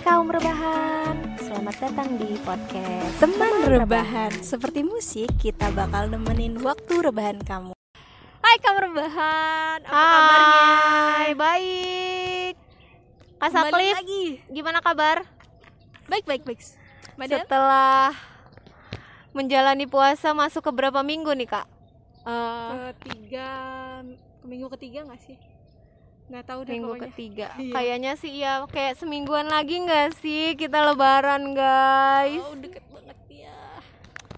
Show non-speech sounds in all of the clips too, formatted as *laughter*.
kaum rebahan, selamat datang di podcast Teman rebahan, seperti musik kita bakal nemenin waktu rebahan kamu. Hai kaum rebahan, apa kabarnya? Hai, baik. Kak Kembali Saklif, lagi. gimana kabar? Baik baik baik. Badan? Setelah menjalani puasa masuk ke berapa minggu nih kak? Eh, Ketiga, ke minggu ketiga nggak sih? Nggak tahu deh minggu pokoknya. ketiga. *laughs* Iya. Kayaknya sih ya kayak semingguan lagi nggak sih kita lebaran guys? Oh deket banget ya.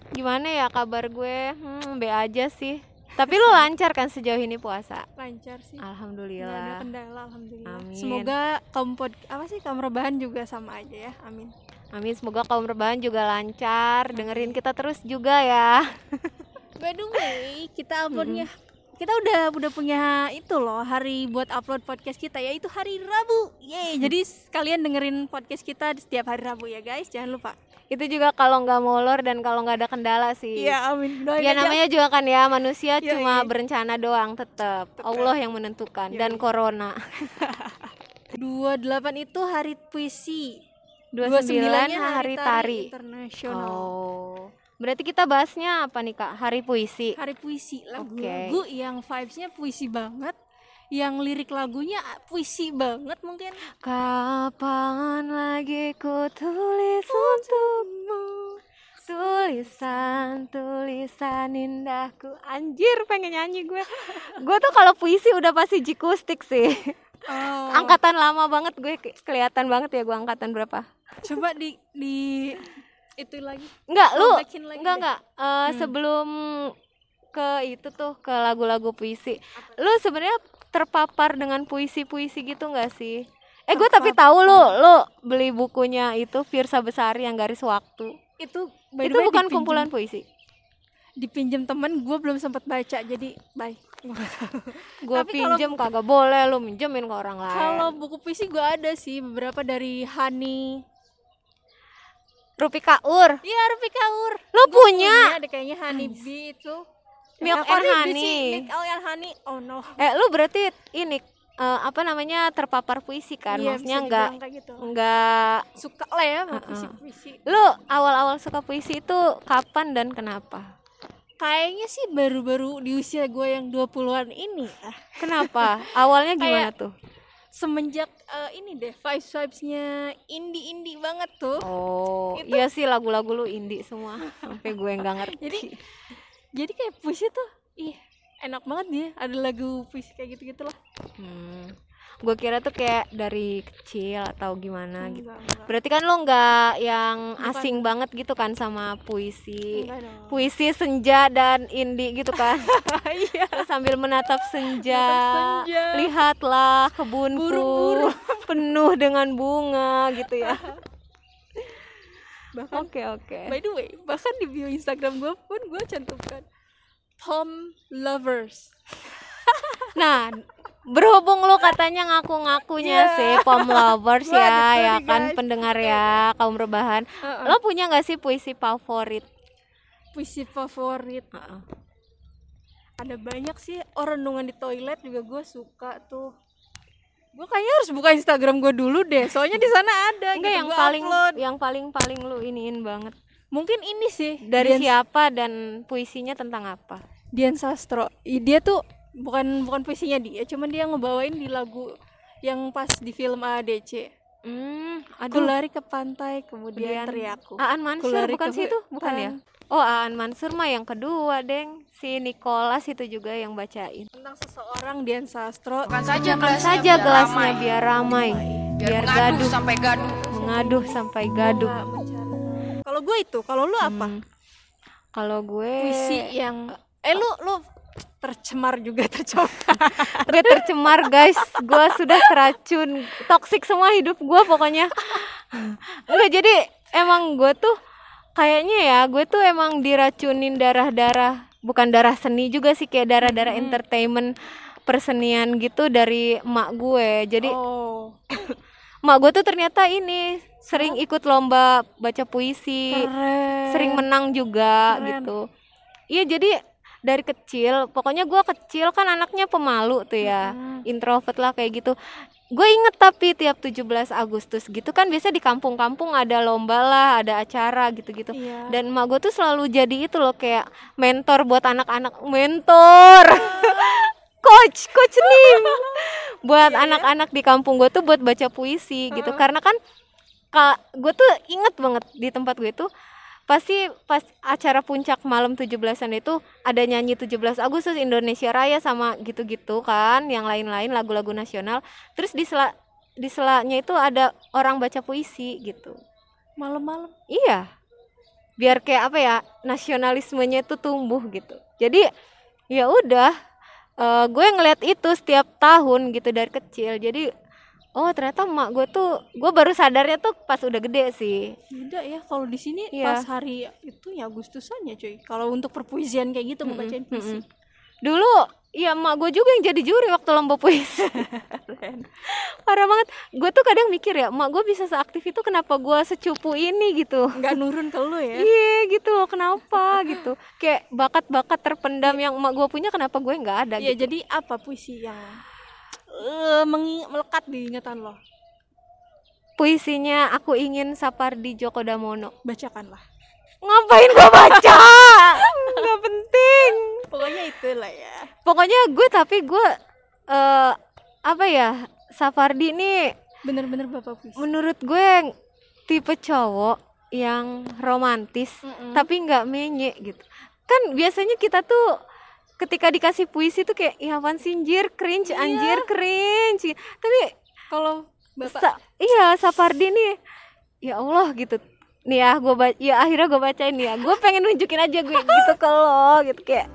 Gimana ya kabar gue? Hmm, be aja sih. Tapi lu lancar kan sejauh ini puasa? Lancar sih. Nggak ada Alhamdulillah. kendala, alhamdulillah. Amin. Semoga kaum pod apa sih kaum rebahan juga sama aja ya. Amin. Amin, semoga kaum rebahan juga lancar. Dengerin kita terus juga ya. By the way, kita uploadnya kita udah udah punya itu loh hari buat upload podcast kita yaitu hari Rabu. Yeay. Jadi kalian dengerin podcast kita di setiap hari Rabu ya guys. Jangan lupa. Itu juga kalau nggak molor dan kalau nggak ada kendala sih. Iya, amin. Doain Ya aja. namanya juga kan ya manusia Iya, cuma iya. berencana doang tetap. Allah yang menentukan Iya, dan iya. corona. *laughs* 28 itu hari puisi. 29 29-nya hari tari. internasional. Oh. Berarti kita bahasnya apa nih Kak? Hari puisi. Hari puisi lagu-lagu yang vibes-nya puisi banget, yang lirik lagunya puisi banget mungkin. Kapan lagi ku tulis untukmu Tulisan, tulisan indahku Anjir pengen nyanyi gue Gue tuh kalau puisi udah pasti jikustik sih Oh. Angkatan lama banget gue ke- kelihatan banget ya gue angkatan berapa Coba di di itu lagi. Enggak lu lagi Enggak deh. enggak Eh, Sebelum ke itu tuh ke lagu-lagu puisi. Lu sebenarnya terpapar dengan puisi-puisi gitu enggak sih? Eh gue tapi tahu lu lu beli bukunya itu Firsa Besari yang garis waktu. Itu by itu way bukan dipinjem- kumpulan puisi? Dipinjam temen gue belum sempat baca jadi bye. *laughs* Gue pinjem kagak boleh lu minjemin ke orang lain. Kalau buku puisi gue ada sih beberapa dari Hani Rupi Kaur. Iya Rupi Kaur. Lu Gua punya? ada kayaknya Honey Bee itu Milk and Honey. Milk and Honey. Oh no. Eh lu berarti ini eh, apa namanya terpapar puisi kan? Iya, maksudnya enggak gitu. enggak suka lah ya Uh-uh. puisi-puisi. Lu awal-awal suka puisi itu kapan dan kenapa? Kayaknya sih baru-baru di usia gue yang 20-an ini. Kenapa? Awalnya gimana Kayak- tuh semenjak eh, ini deh vibes vibesnya indie indie banget tuh. Oh Itu- iya sih lagu-lagu lu indie semua. Sampai gue nggak ngerti. Jadi jadi kayak puisi tuh ih enak banget dia. Ada lagu puisi kayak gitu gitulah Hmm. Gue kira tuh kayak dari kecil atau gimana gitu. enggak enggak Berarti kan lo nggak yang Bukan. asing banget gitu kan sama puisi. enggak Puisi senja dan indie gitu kan. *laughs* iya sambil menatap senja. Menatap senja. Lihatlah kebunku Burung-burung. *laughs* penuh dengan bunga gitu ya. *laughs* bahkan Oke, oke. by the way bahkan di bio Instagram gue pun gue cantumkan Tom lovers Nah, berhubung lo katanya ngaku-ngakunya Iya. sih pom lovers ya, gitu ya kan guys. pendengar ya, kaum rebahan. Heeh. Lo punya nggak sih puisi favorit? puisi favorit ada banyak sih orang renungan di toilet juga gue suka tuh gue kayaknya harus buka Instagram gue dulu deh soalnya di sana ada Enggak gitu, yang gua paling upload. yang paling paling lu iniin banget. mungkin ini sih Dari Dian, siapa dan puisinya tentang apa? Dian Sastro dia tuh bukan bukan puisinya dia cuman dia ngebawain di lagu yang pas di film ADC Hmm, aku aduh. lari ke pantai kemudian Kemudian teriakku Aan Mansur lari bukan ke sih itu? Bukan ya? Oh, Aan Mansur mah yang kedua, Deng. Si Nicholas itu juga yang bacain. tentang seseorang Dian Sastro Bukan saja Bukan gelasnya saja biar gelasnya ramai, biar ramai, biar, biar mengaduh gaduh, sampai gaduh. mengaduh sampai gaduh. Kalau gue itu kalau lu apa Hmm. Kalau gue puisi yang eh lu lu tercemar juga tercemar. *laughs* Gue tercemar guys. Gue sudah teracun. Toksik semua hidup gue pokoknya. Enggak jadi emang gue tuh kayaknya ya gue tuh emang diracunin darah-darah bukan darah seni juga sih kayak darah-darah entertainment persenian gitu dari emak gue. Jadi oh. emak gue tuh ternyata ini sering ikut lomba baca puisi keren. sering menang juga Keren. gitu. Iya jadi dari kecil pokoknya gua kecil kan anaknya pemalu tuh ya Mm-mm. introvert lah kayak gitu. Gue inget tapi tiap 17 Agustus gitu kan biasa di kampung-kampung ada lomba lah ada acara gitu-gitu. Iya. dan emak gue tuh selalu jadi itu loh kayak mentor buat anak-anak mentor. *laughs* Coach coach nih *laughs* buat anak-anak di kampung gue tuh buat baca puisi gitu. Karena kan gue tuh inget banget di tempat gue tuh pasti pas acara puncak malam 17-an itu ada nyanyi 17 Agustus Indonesia Raya sama gitu-gitu kan yang lain-lain lagu-lagu nasional terus di sela di selanya itu ada orang baca puisi gitu Malam-malam. Iya. Biar kayak apa ya, nasionalismenya itu tumbuh gitu. Jadi ya udah eh, gue ngeliat itu setiap tahun gitu dari kecil. Jadi oh ternyata emak gue tuh gue baru sadarnya tuh pas udah gede sih. Beda ya kalau di sini Iya. pas hari itu ya Agustusan ya cuy. Kalau untuk perpuisian kayak gitu mau bacain puisi. Dulu ya emak gue juga yang jadi juri waktu lomba puisi. Parah banget. Gue tuh kadang mikir ya, emak gue bisa seaktif itu kenapa gue secupu ini gitu. Nggak nurun ke lu ya. Iya gitu loh kenapa gitu kayak bakat-bakat terpendam yang emak gue punya kenapa gue nggak ada Iya, gitu jadi apa puisi yang eh, mengi- melekat di ingatan lo? puisinya aku ingin Sapardi Djoko Damono Bacakanlah. ngapain gue baca *laughs* nggak penting Pokoknya itulah ya. pokoknya gue tapi gue eh apa ya Sapardi ini Bener-bener bapak puisi. menurut gue tipe cowok yang romantis Mm-mm. tapi nggak menye gitu kan biasanya kita tuh ketika dikasih puisi tuh kayak ya apaan sih anjir cringe anjir cringe. Tapi Kalau bapak Sa- iya Sapardi nih ya Allah gitu. Nih ya gue baca ya akhirnya gue bacain ya. Gue pengen nunjukin aja gue gitu ke lo gitu kayak.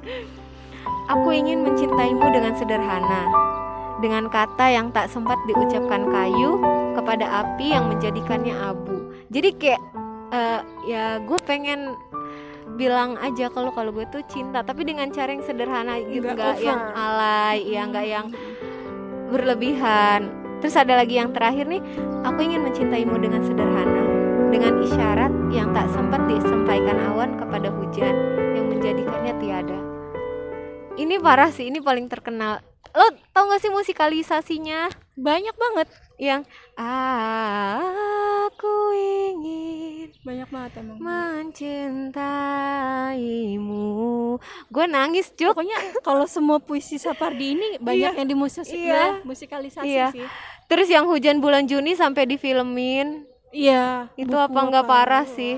Aku ingin mencintaimu dengan sederhana dengan kata yang tak sempat diucapkan kayu kepada api yang menjadikannya abu. Jadi kayak eh, ya gue pengen bilang aja kalau kalau gue tuh cinta tapi dengan cara yang sederhana gitu Nggak yang alay ya nggak yang berlebihan. Terus ada lagi yang terakhir nih, aku ingin mencintaimu dengan sederhana, dengan isyarat yang tak sempat disampaikan awan kepada hujan yang menjadikannya tiada. Ini parah sih, ini paling terkenal. Lo tau gak sih musikalisasinya? banyak banget. Yang aku ingin Banyak banget emang. mencintaimu. Gue nangis, Juk. Pokoknya kalau semua puisi Sapardi ini banyak Iya. yang dimusik Iya. musikalisasi Iya. sih. Terus yang hujan bulan Juni sampai difilmin. Iya. itu apa nggak parah sih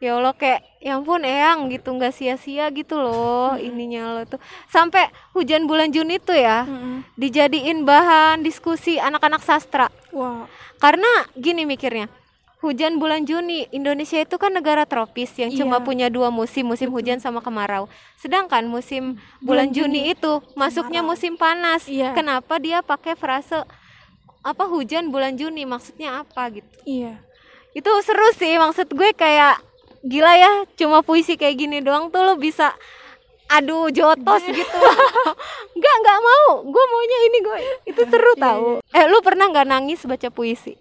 ya Allah kayak ya ampun eyang gitu nggak sia-sia gitu loh ininya lo tuh sampai hujan bulan Juni tuh ya Mm-mm. dijadiin bahan diskusi anak-anak sastra Wah. karena gini mikirnya hujan bulan Juni Indonesia itu kan negara tropis yang cuma Iya. punya dua musim musim hujan sama kemarau sedangkan musim bulan, Bulan Juni, itu masuknya kemarau. musim panas Iya. kenapa dia pakai frase apa hujan bulan Juni maksudnya apa gitu Iya. itu seru sih maksud gue kayak gila ya cuma puisi kayak gini doang tuh lo bisa aduh jotos gitu. *laughs* Nggak nggak mau. Gue maunya ini gue itu seru Iya, tahu eh lu pernah nggak nangis baca puisi?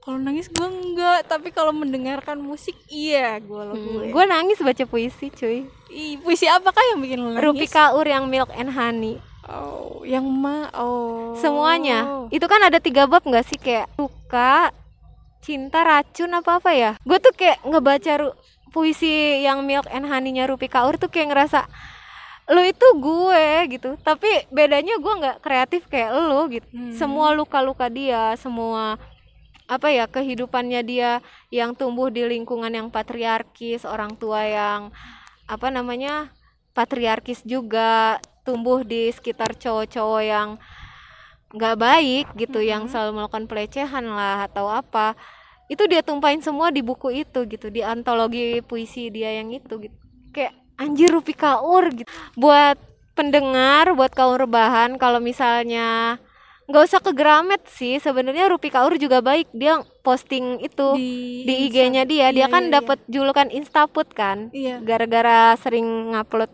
Kalau nangis gue enggak, tapi kalau mendengarkan musik iya gue lo Hmm, gue. gue nangis baca puisi cuy. Ih, puisi apakah yang bikin lo nangis? Rupi Kaur yang Milk and Honey. Oh, yang ma oh. semuanya. Itu kan ada tiga bab nggak sih? Kayak suka cinta racun apa apa ya? Gue tuh kayak ngebaca ru- puisi yang milk and honey-nya Rupi Kaur tuh kayak ngerasa lu itu gue gitu. Tapi bedanya gue nggak kreatif kayak lu gitu. Hmm. semua luka-luka dia semua apa ya kehidupannya dia yang tumbuh di lingkungan yang patriarkis orang tua yang apa namanya patriarkis juga tumbuh di sekitar cowok-cowok yang nggak baik gitu yang selalu melakukan pelecehan lah atau apa itu dia tumpahin semua di buku itu gitu di antologi puisi dia yang itu gitu. Kayak anjir Rupi Kaur gitu. Buat pendengar buat kaum rebahan kalau misalnya nggak usah ke Gramet sih sebenarnya Rupi Kaur juga baik. Dia posting itu di, di, IG-nya dia. Dia Iya, kan iya, iya. dapat julukan Instaput kan Iya. gara-gara sering ngupload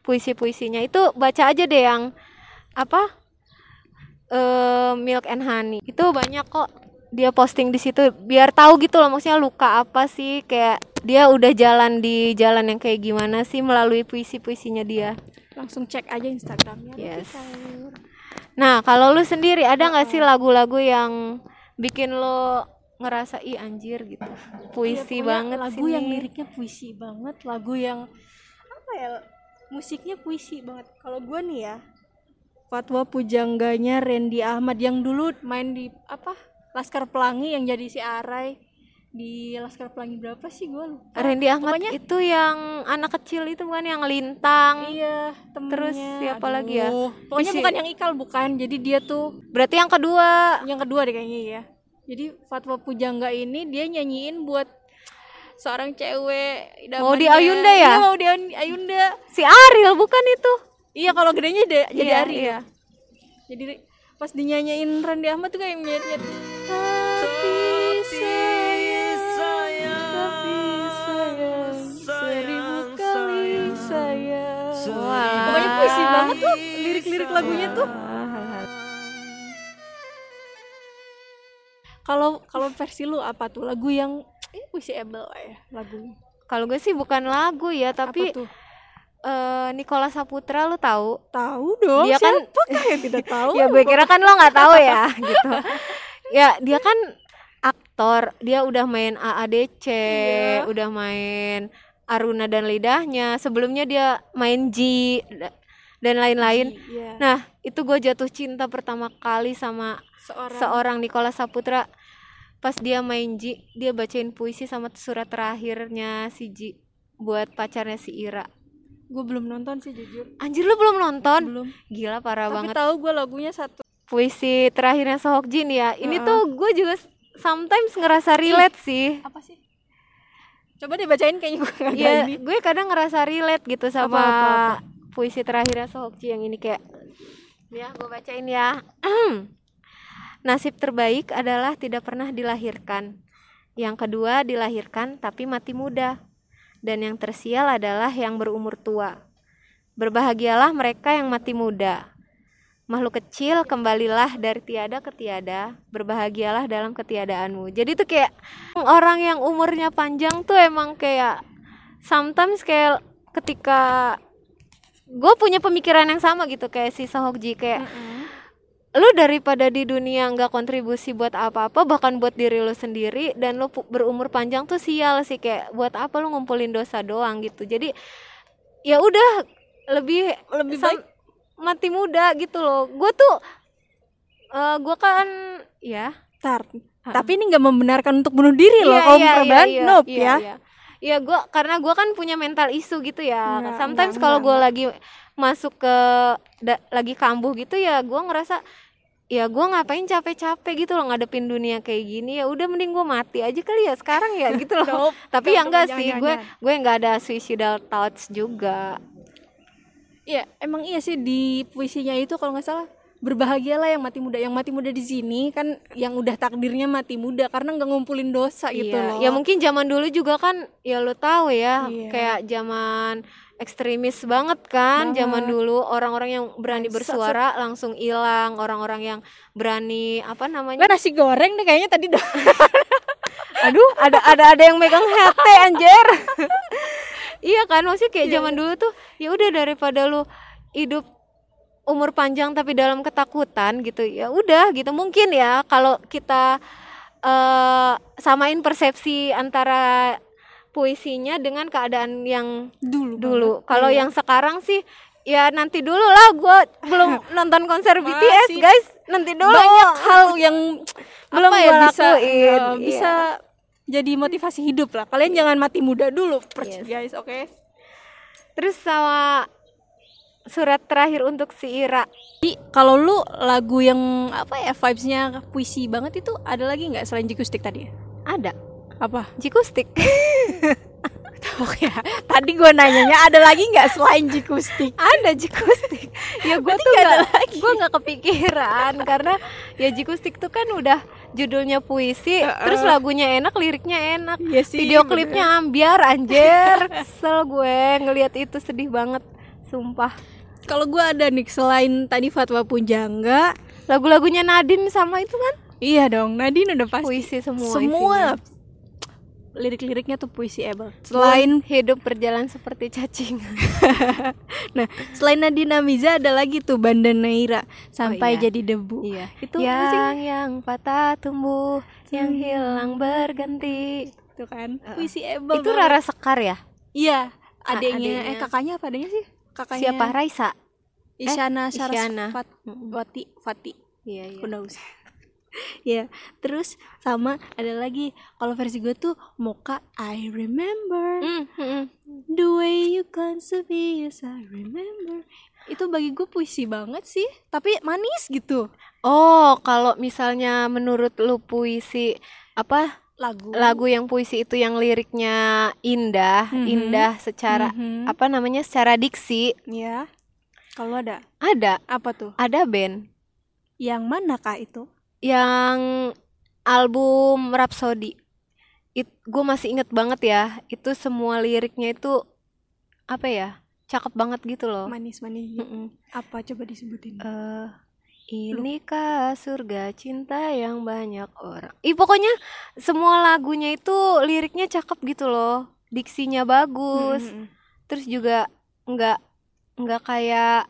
puisi-puisinya. Itu baca aja deh yang apa eh milk and honey itu banyak kok dia posting di situ biar tahu gitu loh maksudnya luka apa sih kayak dia udah jalan di jalan yang kayak gimana sih melalui puisi-puisinya dia Langsung cek aja Instagramnya. Yes. Nah, kalau lu sendiri ada nggak sih lagu-lagu yang bikin lo ngerasa ih anjir gitu. Puisi pokoknya banget lagu sini. yang liriknya puisi banget lagu yang apa ya musiknya puisi banget kalau gua nih ya Fatwa Pujangganya Randy Ahmad yang dulu main di apa Laskar Pelangi yang jadi si Arai di Laskar Pelangi berapa sih gua lupa Randy Ahmad Pokoknya- itu yang anak kecil itu bukan yang lintang. iya temennya Terus siapa lagi ya? Aduh, pokoknya Isi- bukan yang Ikal bukan jadi dia tuh Berarti yang kedua yang kedua deh kayaknya ya jadi Fatwa Pujangga ini dia nyanyiin buat seorang cewek Mau di. Ayunda ya? iya mau di Ayunda si Ariel bukan itu? Iya kalau gedenya de- jadi Iya, Ari. iya. Jadi pas dinyanyiin Randy Ahmad tuh kayak nyet-nyet. Tapi sayang, tapi sayang, seribu kali sayang. Wah. Pokoknya puisi banget tuh lirik-lirik lagunya tuh. Kalau kalau versi lu apa tuh lagu yang ini puisiable lah ya lagunya. Kalau gue sih bukan lagu ya, tapi apa tuh? Eh Nicola Saputra lu tahu? Tahu dong. Dia kan- siapakah yang tidak *laughs* tahu? ya gue kira kan lo nggak tahu ya *laughs* gitu. Ya dia kan aktor, dia udah main AADC, Iya. udah main Aruna dan Lidahnya. Sebelumnya dia main da- dan lain-lain. Iya. Nah itu gue jatuh cinta pertama kali sama seorang seorang Nicola Saputra. Pas dia main Ji, dia bacain puisi sama surat terakhirnya si Ji buat pacarnya si Ira. Gue belum nonton sih jujur. Anjir lu belum nonton? Belum. Gila parah Tapi banget. tahu gue lagunya satu. puisi terakhirnya Sohok Jin ya. Ini Heeh. tuh gue juga sometimes ngerasa relate sih. Apa sih? Coba deh bacain kayaknya gue nggak Ya, ini. gue kadang ngerasa relate gitu sama Apa, apa, apa? puisi terakhirnya Sohok Ji yang ini kayak ya gue bacain ya. *clears throat* Nasib terbaik adalah tidak pernah dilahirkan. Yang kedua dilahirkan tapi mati muda. Dan yang tersial adalah yang berumur tua. Berbahagialah mereka yang mati muda. Makhluk kecil kembalilah dari tiada ke tiada, berbahagialah dalam ketiadaanmu. Jadi tuh kayak orang yang umurnya panjang tuh emang kayak sometimes kayak ketika gue punya pemikiran yang sama gitu kayak si Sehokji kayak lu daripada di dunia nggak kontribusi buat apa-apa bahkan buat diri lu sendiri dan lu berumur panjang tuh sial sih kayak buat apa lu ngumpulin dosa doang gitu jadi ya udah lebih Lebih baik mati muda gitu loh gue tuh eh gue kan ya Tar. Tapi ini nggak membenarkan untuk bunuh diri loh Iya, kaum iya, korban. iya, nope iya, ya. iya. Iya, gua karena gua kan punya mental isu gitu ya. Enggak, Sometimes kalau gua lagi masuk ke da- lagi kambuh gitu ya, gua ngerasa ya gua ngapain capek-capek gitu loh ngadepin dunia kayak gini ya udah mending gua mati aja kali ya sekarang ya gitu loh. *laughs* Nope. Tapi ya Jangan, enggak sih, gue gue nggak ada suicidal thoughts juga. Iya, emang iya sih di puisinya itu kalau nggak salah berbahagialah yang mati muda. Yang mati muda di sini kan yang udah takdirnya mati muda karena nggak ngumpulin dosa gitu Iya. loh. Ya mungkin zaman dulu juga kan ya lo tahu ya, Iya. kayak zaman ekstremis banget kan Banget. zaman dulu orang-orang yang berani bersuara langsung hilang, orang-orang yang berani apa namanya? nasi goreng deh kayaknya tadi dah. *laughs* Aduh, ada ada ada yang megang hete anjir. *laughs* iya kan, maksudnya kayak zaman dulu tuh ya udah daripada lu hidup umur panjang tapi dalam ketakutan gitu. Ya udah gitu. Mungkin ya kalau kita eh samain persepsi antara puisinya dengan keadaan yang dulu. dulu. Kalau Iya. yang sekarang sih ya nanti dulu lah gue belum *laughs* nonton konser BTS Masih guys nanti dulu banyak hal *laughs* yang Belum apa ya gua bisa lakuin, ya, iya. bisa jadi motivasi hidup lah. Kalian jangan mati muda dulu, Yes. guys, oke? terus sama surat terakhir untuk si Ira Jadi kalau lu lagu yang apa ya vibesnya puisi banget itu ada lagi nggak selain Jikustik tadi? ada Apa? Jikustik *laughs* Oke ya. Tadi gue nanyanya ada lagi nggak selain Jikustik? ada Jikustik ya gue tuh gak gue nggak kepikiran karena ya Jikustik tuh kan udah judulnya puisi Heeh. terus lagunya enak liriknya enak Iya sih. video klipnya ambiar anjir kesel gue ngelihat itu sedih banget sumpah Kalau gue ada nih selain tadi Fatwa Punjangga, lagu-lagunya Nadine sama itu kan iya dong Nadine udah pasti. puisi semua Semua. isinya. Lirik-liriknya tuh puisiable. Selain hidup berjalan seperti cacing. *laughs* Nah, selain Nadina Miza ada lagi tuh Banda Naira sampai iya. jadi debu. iya. Itu yang yang patah tumbuh, yang hilang berganti. Itu kan Heeh. puisiable. Itu banget. Rara Sekar ya? Iya, A- adiknya, eh kakaknya apa adiknya sih? Kakaknya Siapa Raisa? Isyana Isyana. Saraswati Fati. Iya, iya. Knows? *laughs* ya, terus sama ada lagi kalau versi gue tuh Mocha I remember Mm, mm, mm. the way you me yes I remember itu bagi gue puisi banget sih tapi manis gitu Oh, kalau misalnya menurut lu puisi apa lagu lagu yang puisi itu yang liriknya indah, Mhm. indah secara Mhm. apa namanya? secara diksi. ya kalau ada Ada, apa tuh ada band yang manakah itu yang album Rhapsody. It, gue masih inget banget ya, itu semua liriknya itu apa ya? Cakep banget gitu loh. manis manis Mm-mm. apa coba disebutin Eh, inikah surga cinta yang banyak orang. Ih pokoknya semua lagunya itu liriknya cakep gitu loh. Diksinya bagus. Mhm. Terus juga nggak nggak kayak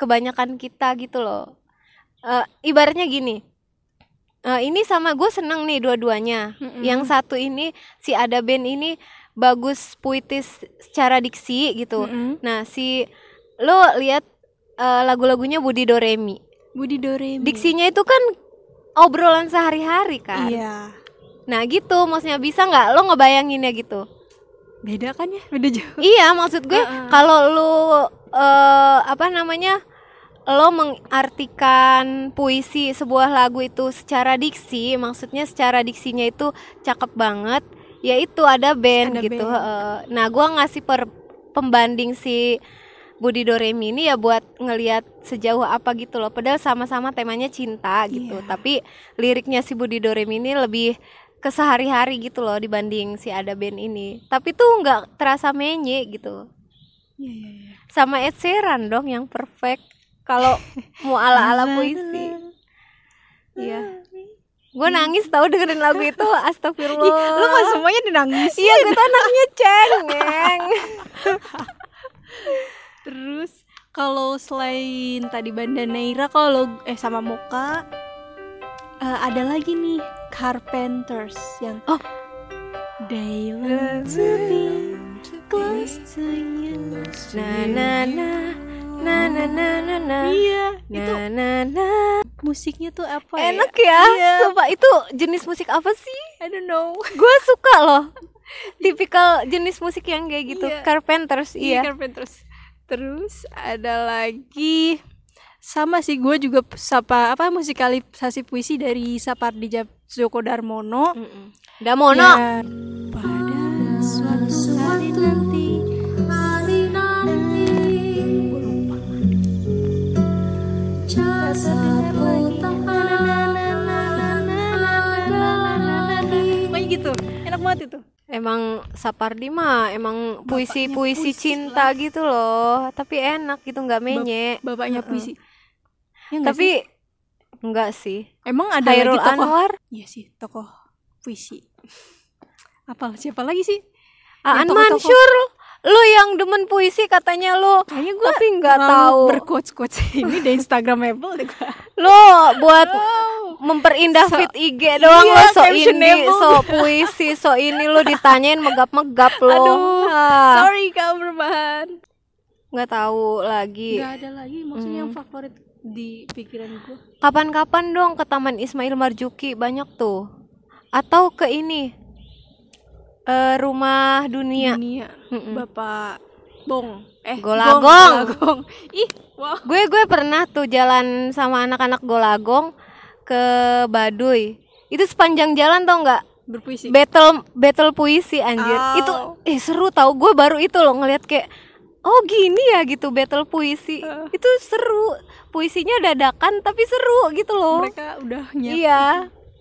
kebanyakan kita gitu loh. Eh, ibaratnya gini. eh, ini sama gue seneng nih dua-duanya. Mhm. Yang satu ini si ada band ini bagus puitis secara diksi gitu. Mhm. Nah, si lo lihat eh, lagu-lagunya Budi Doremi. Budi Doremi Diksinya itu kan obrolan sehari-hari kan. iya Nah, gitu maksudnya bisa nggak lo ngebayanginnya gitu? beda kan ya beda jauh iya, maksud gue Heeh. kalau lo eh, apa namanya? Lo mengartikan puisi sebuah lagu itu secara diksi, maksudnya secara diksinya itu cakep banget. Ya itu ada band Ada gitu. band. Nah, gua ngasih per pembanding si Budi Doremi ini ya buat ngelihat sejauh apa gitu loh. Padahal sama-sama temanya cinta gitu. Iya. Tapi liriknya si Budi Doremi ini lebih ke sehari-hari gitu loh dibanding si ada band ini. Tapi tuh nggak terasa menye gitu. iya iya iya Sama Ed Sheeran dong yang perfect. Kalau mau ala-ala puisi. Iya. Gue nangis tau dengerin lagu itu. *laughs* Astagfirullah. Ih, lu mah semuanya dinangis Iya, gue tuh anaknya cengeng. *laughs* Terus kalau selain tadi Banda Neira kalau eh sama Moka eh, ada lagi nih Carpenters yang Oh. They learn to be close to you. Na na na na na na na na. Iya, itu Na na na. musiknya tuh apa Enak ya? ya. Iya. Sumpah itu jenis musik apa sih? I don't know. *laughs* Gue suka loh. Tipikal jenis musik yang kayak gitu. Iya. Carpenters, Iya, iya. Carpenters. Terus ada lagi sama sih gue juga sapa apa musikalisasi puisi dari Sapardi Djoko Darmono. Damono. Ya, Gitu enak banget itu Emang Sapardi mah emang puisi-puisi puisi cinta gitu loh. Tapi enak gitu nggak menye. bapaknya puisi Ya nggak Tapi sih? enggak sih. emang ada Hairul lagi tokoh Anwar, iya sih tokoh puisi apa siapa lagi sih Aan tokoh-tokoh. Mansur. Lu yang demen puisi katanya lu. kayaknya gue Tapi nggak tahu. berquotes quotes ini di Instagramable deh gua. Lu buat memperindah So- feed IG doang Iya, lo so indie, so puisi, so ini lu ditanyain megap-megap lo. Aduh, Ah, sorry kamu berbahan nggak tahu lagi. nggak ada lagi maksudnya yang Hmm. favorit di pikiran gue Kapan-kapan dong ke Taman Ismail Marzuki banyak tuh. Atau ke ini eh, rumah dunia. dunia bapak bong eh Golagong. Gong, Golagong. ih wah Gue gue pernah tuh jalan sama anak-anak Golagong ke Baduy. Itu sepanjang jalan tau nggak? berpuisi Battle battle puisi anjir. Oh. Itu eh seru tau. Gue baru itu loh ngeliat kayak oh gini ya gitu battle puisi. Heeh. Itu seru. Puisinya dadakan tapi seru gitu loh. mereka udah nyiapin Iya.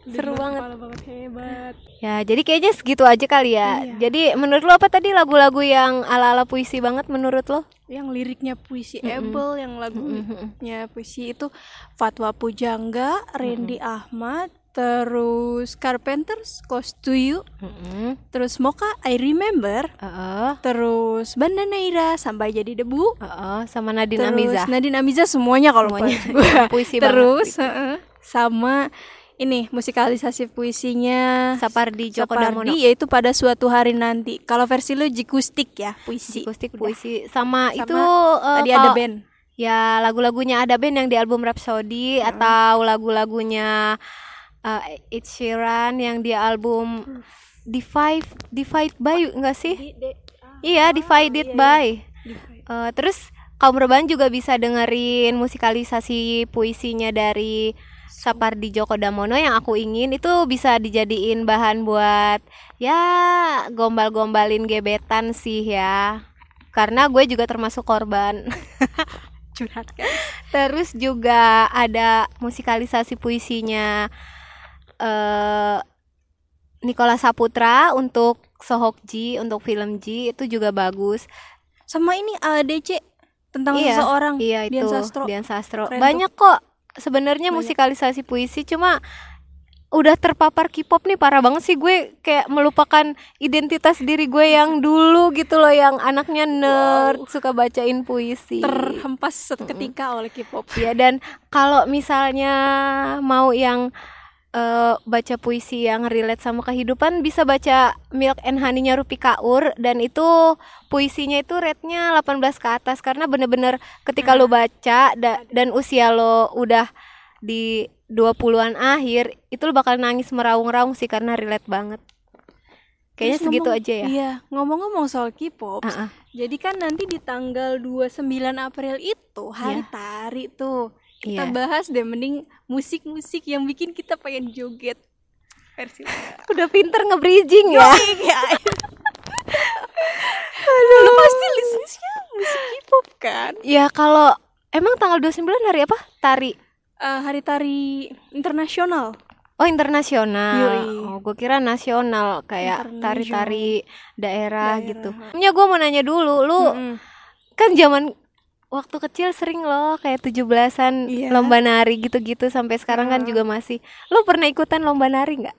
Seru banget. banget hebat Ya, jadi kayaknya segitu aja kali ya. Iya. Jadi menurut lo apa tadi lagu-lagu yang ala-ala puisi banget menurut lo? yang liriknya puisi Mm-mm. able yang lagunya puisi itu Fatwa Pujangga Randy Ahmad terus Carpenters Close to You, Mm-mm. terus Mocha I Remember, Heeh, terus Bandaneira sampai jadi debu. heeh, sama Nadine terus Amiza. Nadine Amiza semuanya kalau Semuanya. *laughs* Puisi terus banget. heeh, sama ini musikalisasi puisinya Sapardi Djoko Damono. Sapardi yaitu pada suatu hari nanti. Kalau versi lu jikustik ya puisi. Akustik Udah. puisi sama, Sama itu eh, Tadi ada kalau- band. Ya lagu-lagunya ada band yang di album Rhapsody atau lagu-lagunya eh, Ed Sheeran yang di album Divide Divide by enggak sih? Iya, Divided by. Eh, terus kaum rebahan juga bisa dengerin musikalisasi puisinya dari Sapardi Djoko Damono yang aku ingin itu bisa dijadiin bahan buat ya gombal-gombalin gebetan sih ya. Karena gue juga termasuk korban. *laughs* Curhat kan. Terus juga ada musikalisasi puisinya eh Nikola Saputra untuk Sohok Ji, untuk film Ji itu juga bagus. Sama ini ADC tentang Iya, seseorang Iya itu Dian Sastro. Dian Sastro. Keren Banyak kok sebenarnya musikalisasi puisi cuma udah terpapar K-pop nih parah banget sih gue kayak melupakan identitas diri gue yang *laughs* dulu gitu loh yang anaknya nerd suka bacain puisi. terhempas seketika oleh K-pop. Ya dan kalau misalnya mau yang eh, baca puisi yang relate sama kehidupan bisa baca Milk and Honey-nya Rupi Kaur dan itu puisinya itu rate-nya 18 ke atas karena bener-bener ketika lo baca da- dan usia lo udah di 20-an akhir itu lo bakal nangis meraung-raung sih karena relate banget. Kayaknya Terus segitu ngomong- aja ya. Iya, ngomong-ngomong soal K-pop. Ah, ah. Jadi kan nanti di tanggal 29 April itu hari Iya. tari tuh. Kita Iya. bahas deh mending musik-musik yang bikin kita pengen joget. Versi Udah pinter nge-bridging ya. Iya. Aduh, lu pasti listennya musik K-pop kan? Ya kalau emang tanggal 29 hari apa? Tari Eh, hari tari internasional. Oh internasional. Oh, gue kira nasional kayak tari-tari daerah, Daerah. gitu. Ya gue mau nanya dulu, lu Mm-mm. kan zaman waktu kecil sering loh kayak 17-an Iya. lomba nari gitu-gitu sampai sekarang kan Ah. juga masih. Lu pernah ikutan lomba nari nggak?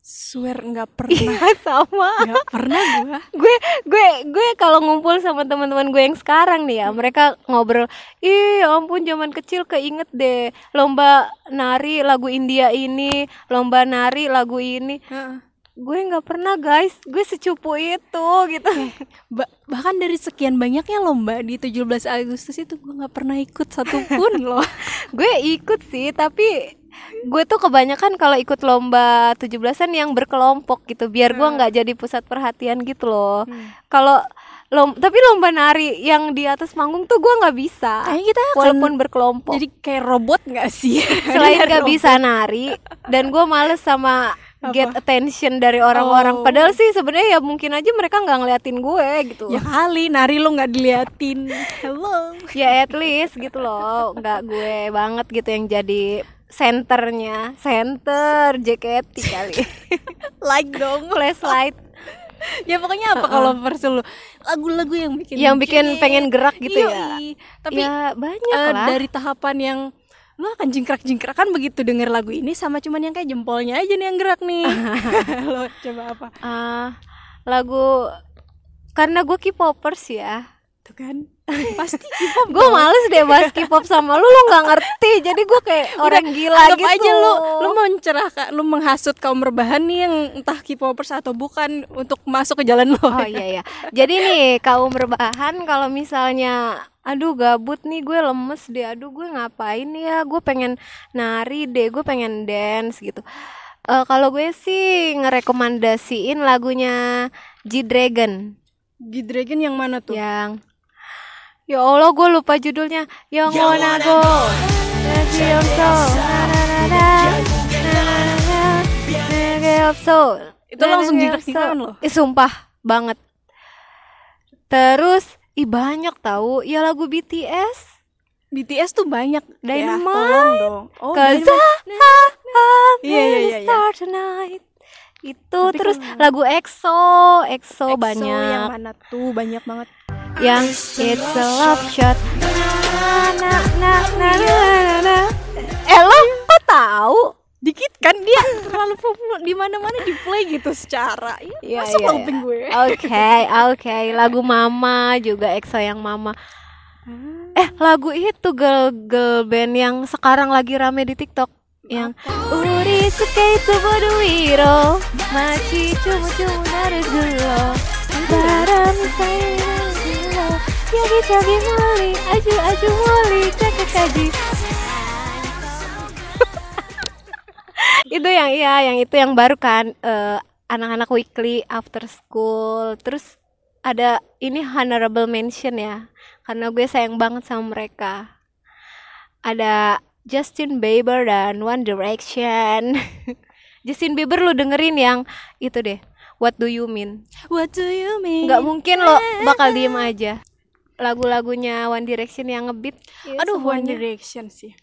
Swear nggak *laughs* pernah. Iya sama. Nggak pernah gua. *laughs* gue gue gue kalau ngumpul sama teman-teman gue yang sekarang nih ya, mereka ngobrol, "Ih, ya ampun zaman kecil keinget deh lomba nari lagu India ini, lomba nari lagu ini." Heeh. Gue nggak pernah guys. Gue secupu itu gitu. Ba- bahkan dari sekian banyaknya lomba di 17 Agustus itu gue nggak pernah ikut satupun *laughs* loh. Gue ikut sih tapi gue tuh kebanyakan kalau ikut lomba 17-an yang berkelompok gitu biar gue nggak jadi pusat perhatian gitu loh. Kalau lom tapi lomba nari yang di atas panggung tuh gue nggak bisa kayaknya kita akan walaupun berkelompok. jadi kayak robot nggak sih? *laughs* Selain *laughs* nggak bisa nari dan gue males sama Apa? get attention dari orang-orang. Oh. padahal sih sebenarnya ya mungkin aja mereka nggak ngeliatin gue gitu. Ya kali nari lo nggak diliatin. Hello. Ya at least gitu loh. Nggak gue banget gitu yang jadi senternya. Center JKT kali. *laughs* Like dong. Flashlight. Ya pokoknya apa kalau versi lo lagu-lagu yang bikin yang bikin pengen gerak gitu ya? Yoi. tapi ya banyak eh, lah. dari tahapan yang lu akan jingkrak-jingkrak kan begitu denger lagu ini sama cuman yang kayak jempolnya aja nih yang gerak nih. *laughs* *laughs* Lo coba apa? Ah, lagu karena gue K-popers ya. Tuh kan pasti K-pop gue males deh bahas *laughs* K-pop sama lu lu nggak ngerti jadi gue kayak orang gila Anggap gitu aja lu lu mencerahkan lu menghasut kaum rebahan nih yang entah K-popers atau bukan untuk masuk ke jalan lo Oh iya ya. Jadi nih kaum rebahan kalau misalnya aduh gabut nih gue lemes deh. Aduh gue ngapain ya? Gue pengen nari deh, gue pengen dance gitu. Eh kalau gue sih ngerekomendasiin lagunya G-Dragon G-Dragon yang mana tuh? yang Ya Allah gue lupa judulnya Yang wanna go Let's be of soul Na, na, na, na. Na, na, na. Reggae of soul Itu langsung soul. loh. Ih sumpah banget Terus Ih banyak tahu Ya lagu BTS BTS tuh banyak ya, Dynamite. tolong dong. Oh, Cause Dynamite. Iya, iya, iya, iya. start tonight Itu Tapi terus kalau- lagu EXO EXO, EXO banyak yang mana tuh banyak banget. Yang it's a love shot na na na na na na na. Eh lo kok tahu? dikit kan dia terlalu populer di mana-mana di play gitu secara ya, Iya, masuk iya. kuping gue Oke, oke. Lagu Mama juga EXO yang Mama. Eh, lagu itu girl girl band yang sekarang lagi rame di TikTok yang Uri suke itu bodo wiro Machi cumu cumu naru gulo Barang saya Yagi cagi moli Aju aju moli Kakek kaji *laughs* Itu yang iya Yang itu yang baru kan eh, Anak-anak weekly after school Terus ada ini honorable mention ya Karena gue sayang banget sama mereka Ada Justin Bieber dan One Direction. *laughs* Justin Bieber lu dengerin yang itu deh. What do you mean? what do you mean Nggak mungkin lo bakal diem aja. Lagu-lagunya One Direction yang ngebeat. ya aduh One. Direction sih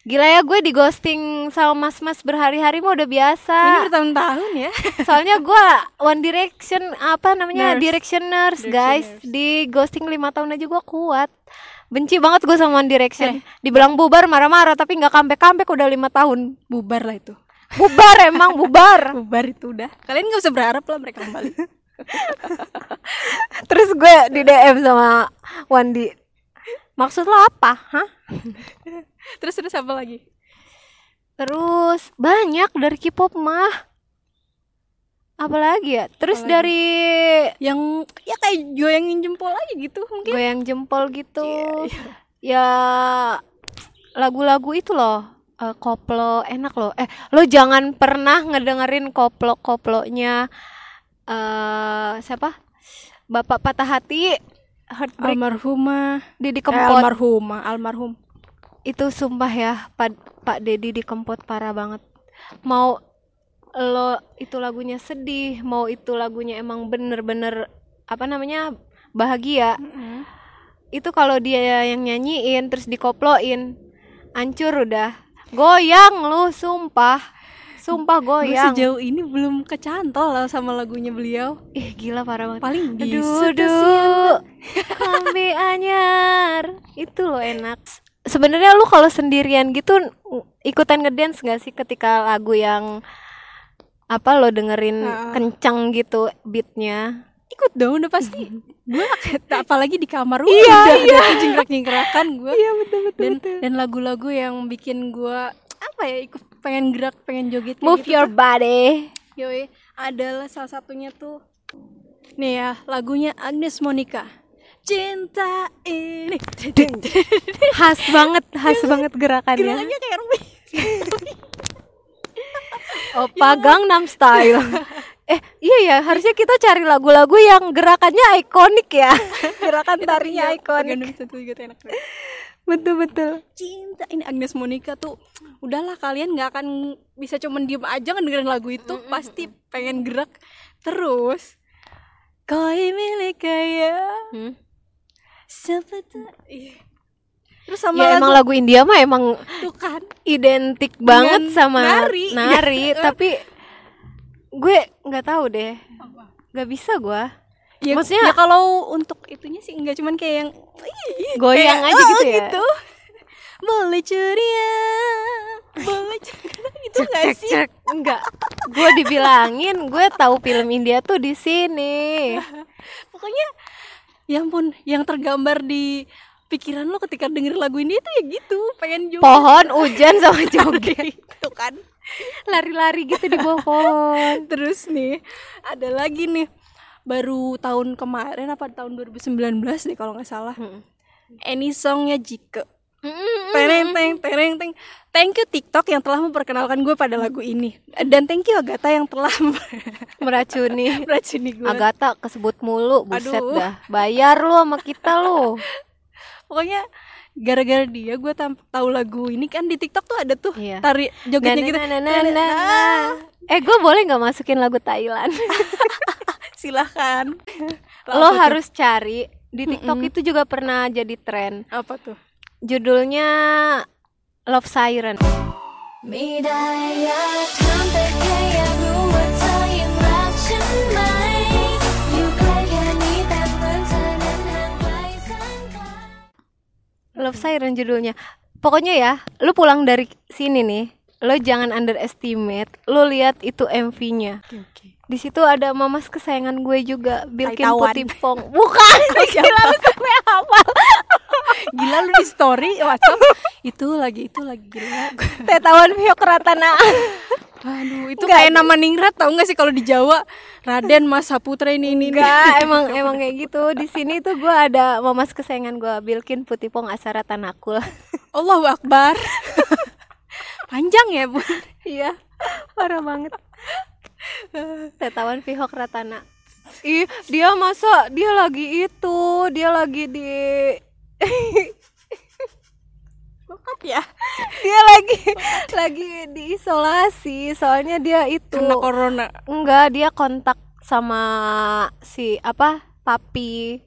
Gila ya gue di ghosting sama mas-mas berhari-hari mah udah biasa. ini bertahun-tahun ya *laughs* Soalnya gue One Direction apa namanya Nurse. Directioners guys Directioners. di ghosting lima tahun aja gue kuat. Benci banget gue sama One Direction. Eh. Dibilang bubar marah-marah tapi nggak comeback udah lima tahun. bubar lah itu Bubar emang bubar. *laughs* bubar itu udah kalian nggak usah berharap lah mereka kembali *laughs* Terus gue di DM sama Wandi. Maksud lo apa? Hah? terus terus apa lagi Terus banyak dari K-pop mah. Apalagi ya? Terus Apalagi? dari yang ya kayak goyangin jempol aja gitu mungkin goyang jempol gitu. Iya, Ya lagu-lagu itu loh. eh, koplo enak loh. Eh, lo jangan pernah ngedengerin koplo-koplonya eh siapa? Bapak patah hati Heartbreak. Almarhumah. Didi eh, Kempot. almarhumah almarhum. Itu sumpah ya Pak Pak Dedi di Kempot parah banget. Mau lo itu lagunya sedih mau itu lagunya emang bener-bener apa namanya bahagia. Itu kalau dia yang nyanyiin terus dikoploin hancur udah. Goyang lu sumpah sumpah Gue goyang sejauh ini belum kecantol lah sama lagunya beliau ih gila parah banget paling di Aduh, *laughs* kami anyar, itu loh enak. Sebenarnya lu kalau sendirian gitu ikutan ngedance gak sih ketika lagu yang apa lo dengerin Ah. kencang gitu beatnya? ikut dong udah pasti *laughs* gue apalagi di kamar Iya, udah iya. jingkrak jingkrakan gue Iya betul betul. dan dan lagu-lagu yang bikin gue apa ya ikut pengen gerak pengen joget Move gitu your tuh. body. Yoi, adalah salah satunya tuh nih ya lagunya Agnes Monica cinta ini Khas banget, khas banget gerakannya. gerakannya kayak Ruby Opa Gangnam Style. *laughs* eh, iya ya, harusnya kita cari lagu-lagu yang gerakannya ikonik ya. Gerakan tarinya ikonik. Betul betul. cinta. Ini Agnes Monica tuh udahlah kalian nggak akan bisa cuman diem aja ngedengerin lagu itu pasti pengen gerak terus. Kau milik kaya. Hmm. terus sama ya emang lagu India mah emang tuh kan. identik banget sama nari. nari, *laughs* tapi gue nggak tahu deh. Nggak bisa gue ya, Maksudnya- ya kalau untuk itunya sih nggak cuman kayak yang Goyang kayak, aja oh, gitu ya? gitu. boleh ceria boleh ceria *laughs* itu nggak cek sih? cek. Enggak gue dibilangin gue tahu film India tuh di sini. *laughs* Pokoknya ya ampun yang tergambar di pikiran lo ketika denger lagu ini tuh ya gitu pengen juga pohon hujan *laughs* sama joget. Tuh kan. Lari-lari gitu di bawah pohon. Terus nih ada lagi nih baru tahun kemarin apa tahun 2019 deh kalau nggak salah. Hmm. any songnya Jike. Mm-mm. tereng teng tereng teng thank you TikTok yang telah memperkenalkan gue pada lagu ini. Dan thank you Agatha yang telah *laughs* meracuni. Meracuni gue. Agatha kesebut mulu buset Aduh. dah. Bayar lu sama kita lu. *laughs* Pokoknya gara-gara dia gue tahu lagu ini kan di TikTok tuh ada tuh Iya. tari jogetnya gitu. Na, na, na, na, na. eh gue boleh nggak masukin lagu Thailand *laughs* silahkan. *laughs* Lo harus cari. Di TikTok mm -hmm. itu juga pernah jadi tren. Apa tuh? Judulnya Love Siren. Love Siren judulnya. Pokoknya ya lo pulang dari sini nih lo jangan underestimate lo lihat itu MV-nya okay, okay di situ ada mamas kesayangan gue juga Bilkin Taitawan. Putih Pong bukan *laughs* gila lu sampai apa *laughs* Gila lu di story WhatsApp itu lagi itu lagi gila. *laughs* Tetawan Pihok Ratana Aduh, itu kayak nama ningrat tau gak sih kalau di Jawa Raden Mas Saputra ini ini. Enggak, emang emang kayak gitu. Di sini tuh gue ada mamas kesayangan gue, Bilkin Putih Pong Asara Tanakul. Allahu Akbar. Panjang ya, Bu. Iya, parah banget. Tetawan Pihok Ratana. Ih, dia masa dia lagi itu, dia lagi di Bokat ya. dia lagi lagi diisolasi soalnya dia itu Kena corona. enggak dia kontak sama si apa papi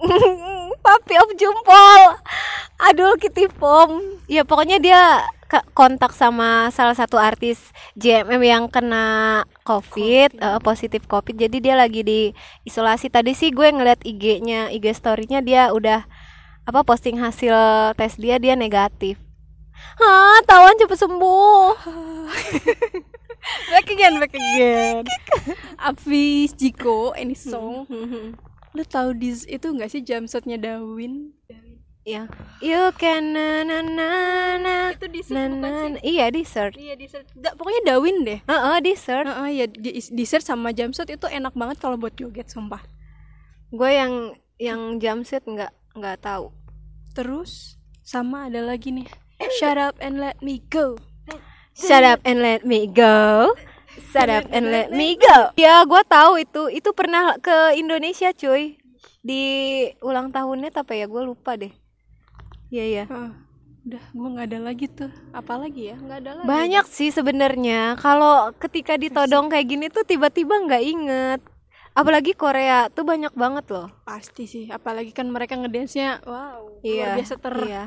*laughs* papi om jumpol adul kitty pom ya pokoknya dia kontak sama salah satu artis JMM yang kena covid, eh, positif covid jadi dia lagi di isolasi tadi sih gue ngeliat IG-nya IG story-nya dia udah apa posting hasil tes dia dia negatif Hah, tawan cepet sembuh. *laughs* Back again, back again. Abis Jiko, ini song. Lu tahu dis itu enggak sih jumpshotnya Dawin? Ya. You can na na na na. Itu di Na, na, na. Iya, di search. Iya di search. Da- pokoknya Dawin deh. Heeh, di search. Heeh, ya di, di search sama jumpshot itu enak banget kalau buat joget sumpah. Gue yang yang jumpsuit nggak nggak tahu. Terus sama ada lagi nih. Shut up and let me go. Shut up and let me go. Shut up and let me go. Ya, gue tahu itu. Itu pernah ke Indonesia, cuy. Di ulang tahunnya apa ya? Gue lupa deh. Iya, iya. Ah, udah gua nggak ada lagi tuh. Apalagi ya? nggak ada lagi. Banyak sih sebenarnya. Kalau ketika ditodong kayak gini tuh tiba-tiba nggak inget. Apalagi Korea tuh banyak banget loh. Pasti sih. Apalagi kan mereka ngedance-nya wow. Iya. Luar biasa ter. Iya.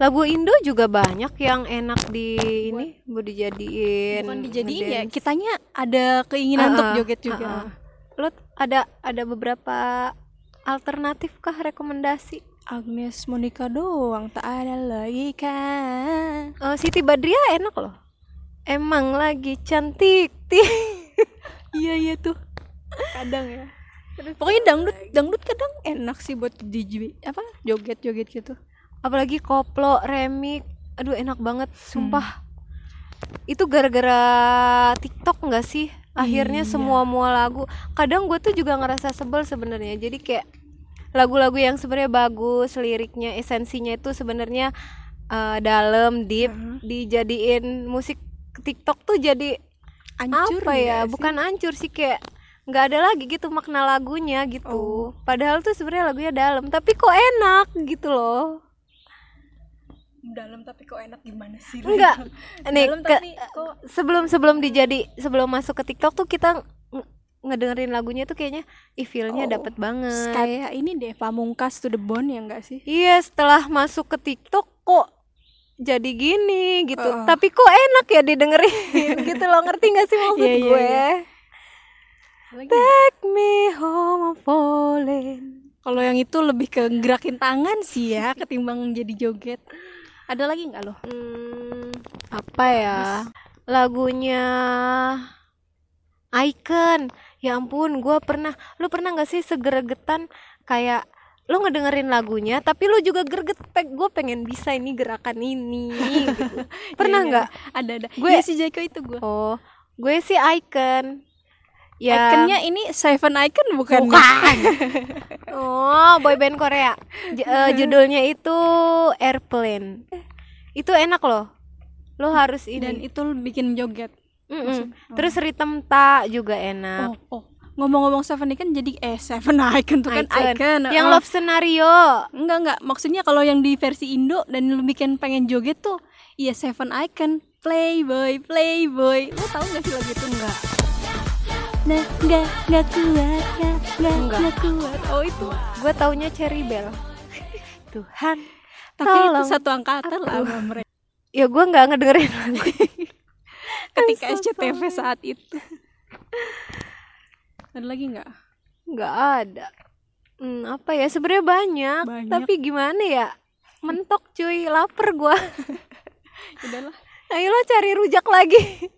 Lagu Indo juga banyak yang enak di ini buat dijadiin. Bukan dijadiin ya. ngedance. Kitanya ada keinginan untuk Ah, ah, joget juga. ah, ah. Lo ada ada beberapa alternatif kah rekomendasi? Agnes Monica doang tak ada lagi kan. Eh, Siti Badriah enak loh. Emang lagi cantik. Ti. *laughs* Iya iya tuh. Kadang ya. Pokoknya dangdut dangdut kadang enak sih buat di apa joget-joget gitu. Apalagi koplo, remik. Aduh enak banget, Hmm. sumpah. Itu gara-gara TikTok nggak sih? Akhirnya Iya. semua mua lagu. Kadang gue tuh juga ngerasa sebel sebenarnya. Jadi kayak lagu-lagu yang sebenarnya bagus, liriknya, esensinya itu sebenarnya eh, dalam, deep, Heeh. dijadiin musik TikTok tuh jadi Hancur apa ya? sih? Bukan hancur sih kayak nggak ada lagi gitu makna lagunya gitu. Oh. Padahal tuh sebenarnya lagunya dalam, tapi kok enak gitu loh. dalam tapi kok enak gimana sih? Enggak. *laughs* Nih, dalam ke- tapi kok sebelum sebelum dijadi sebelum masuk ke TikTok tuh kita ngedengerin lagunya tuh kayaknya ih feel-nya Oh, dapet banget. kayak ini deh pamungkas to the bone ya enggak sih? Iya, setelah masuk ke TikTok kok jadi gini gitu. Heeh. Tapi kok enak ya didengerin *laughs* gitu loh. Ngerti gak sih maksud Iya, iya, gue? iya. Lagi. Take me home I'm falling. Kalau yang itu lebih ke gerakin tangan sih ya *laughs* ketimbang jadi joget. Ada lagi nggak lo? Hmm, apa ya? Lagunya Icon. Ya ampun, gua pernah. Lu pernah nggak sih segeregetan kayak lu ngedengerin lagunya, tapi lu juga greget. Gue pengen bisa ini gerakan ini. gitu. *laughs* Pernah Iya, iya. nggak? Ada ada. Gue- Gue si Jaiko itu gue. Oh, gue sih Icon. Ya. Iconnya ini Seven Icon bukan? Bukan. *laughs* oh, boyband Korea. J- eh, *laughs* judulnya itu Airplane. Itu enak loh. Lo harus ini. Dan itu bikin joget. Mm-mm. Maksud- Terus Rhythm Ta juga enak. Oh, oh. Ngomong-ngomong Seven Icon jadi eh Seven *laughs* Icon tuh kan Icon. Icon. Yang oh. Love Scenario. Enggak enggak, maksudnya kalau yang di versi Indo dan lu bikin pengen joget tuh iya Seven Icon, Playboy, Playboy. Lu tahu gak sih lagu itu enggak? Nah, enggak, enggak kuat, enggak, enggak, Enggak. enggak kuat. Oh, itu. Gue taunya Cherry Bell. *laughs* Tuhan. Tapi Tolong itu satu angkatan lah sama mereka Ya gue nggak ngedengerin lagu. Ketika I'm so SCTV sorry. saat itu. *laughs* Ada lagi enggak? Nggak ada. Hmm, apa ya? Sebenarnya banyak, Banyak. Tapi gimana ya? Mentok cuy, lapar gua. *laughs* Udahlah. Ayo lo cari rujak lagi.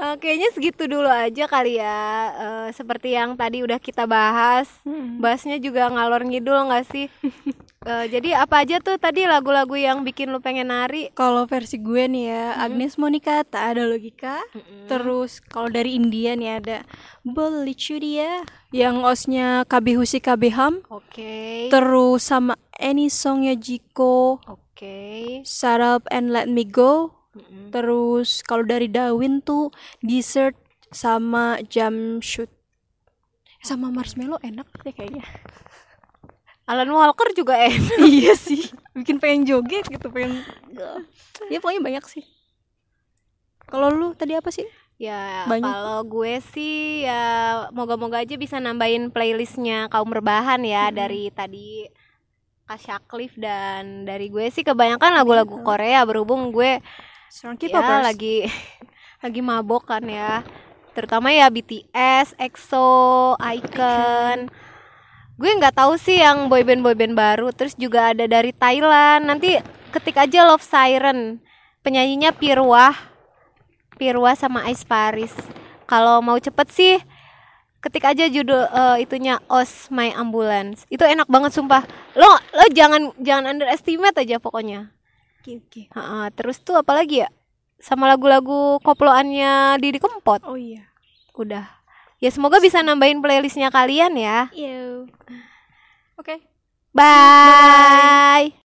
Eh, kayaknya segitu dulu aja kali ya. Eh, seperti yang tadi udah kita bahas. Bahasnya juga ngalor ngidul nggak sih? *laughs* Eh, jadi apa aja tuh tadi lagu-lagu yang bikin lu pengen nari? Kalau versi gue nih ya, Agnes Monica tak ada logika. Terus kalau dari India nih ada dia yang osnya KB Husi KB Ham. Oke. Terus sama Any Songnya Jiko, Oke. Shut Up and Let Me Go. Terus kalau dari Dawin tuh Dessert sama Jumpsuit. Sama Marshmallow enak deh kayaknya. Alan Walker juga enak. *laughs* iya sih, bikin pengen joget gitu, pengen Ya pokoknya banyak sih. Kalau lu tadi apa sih? Ya, kalau gue sih ya moga-moga aja bisa nambahin playlistnya kaum rebahan ya dari tadi Kak Syaklif dan dari gue sih kebanyakan lagu-lagu Korea berhubung gue Seorang ya K-popers. lagi *laughs* lagi mabok kan ya. Terutama ya BTS, EXO, Icon. Gue nggak tahu sih yang boyband boyband baru. Terus juga ada dari Thailand. Nanti ketik aja Love Siren. Penyanyinya Pirwah. Pirwa sama Ice Paris. Kalau mau cepet sih ketik aja judul eh, itunya Os My Ambulance. Itu enak banget sumpah. Lo lo jangan jangan underestimate aja pokoknya. Oke, oke. Ha-ha, terus tuh apalagi ya? Sama lagu-lagu koploannya Didi Kempot. Oh iya. Udah. Ya semoga bisa nambahin playlistnya kalian ya. Iya. Oke. Bye.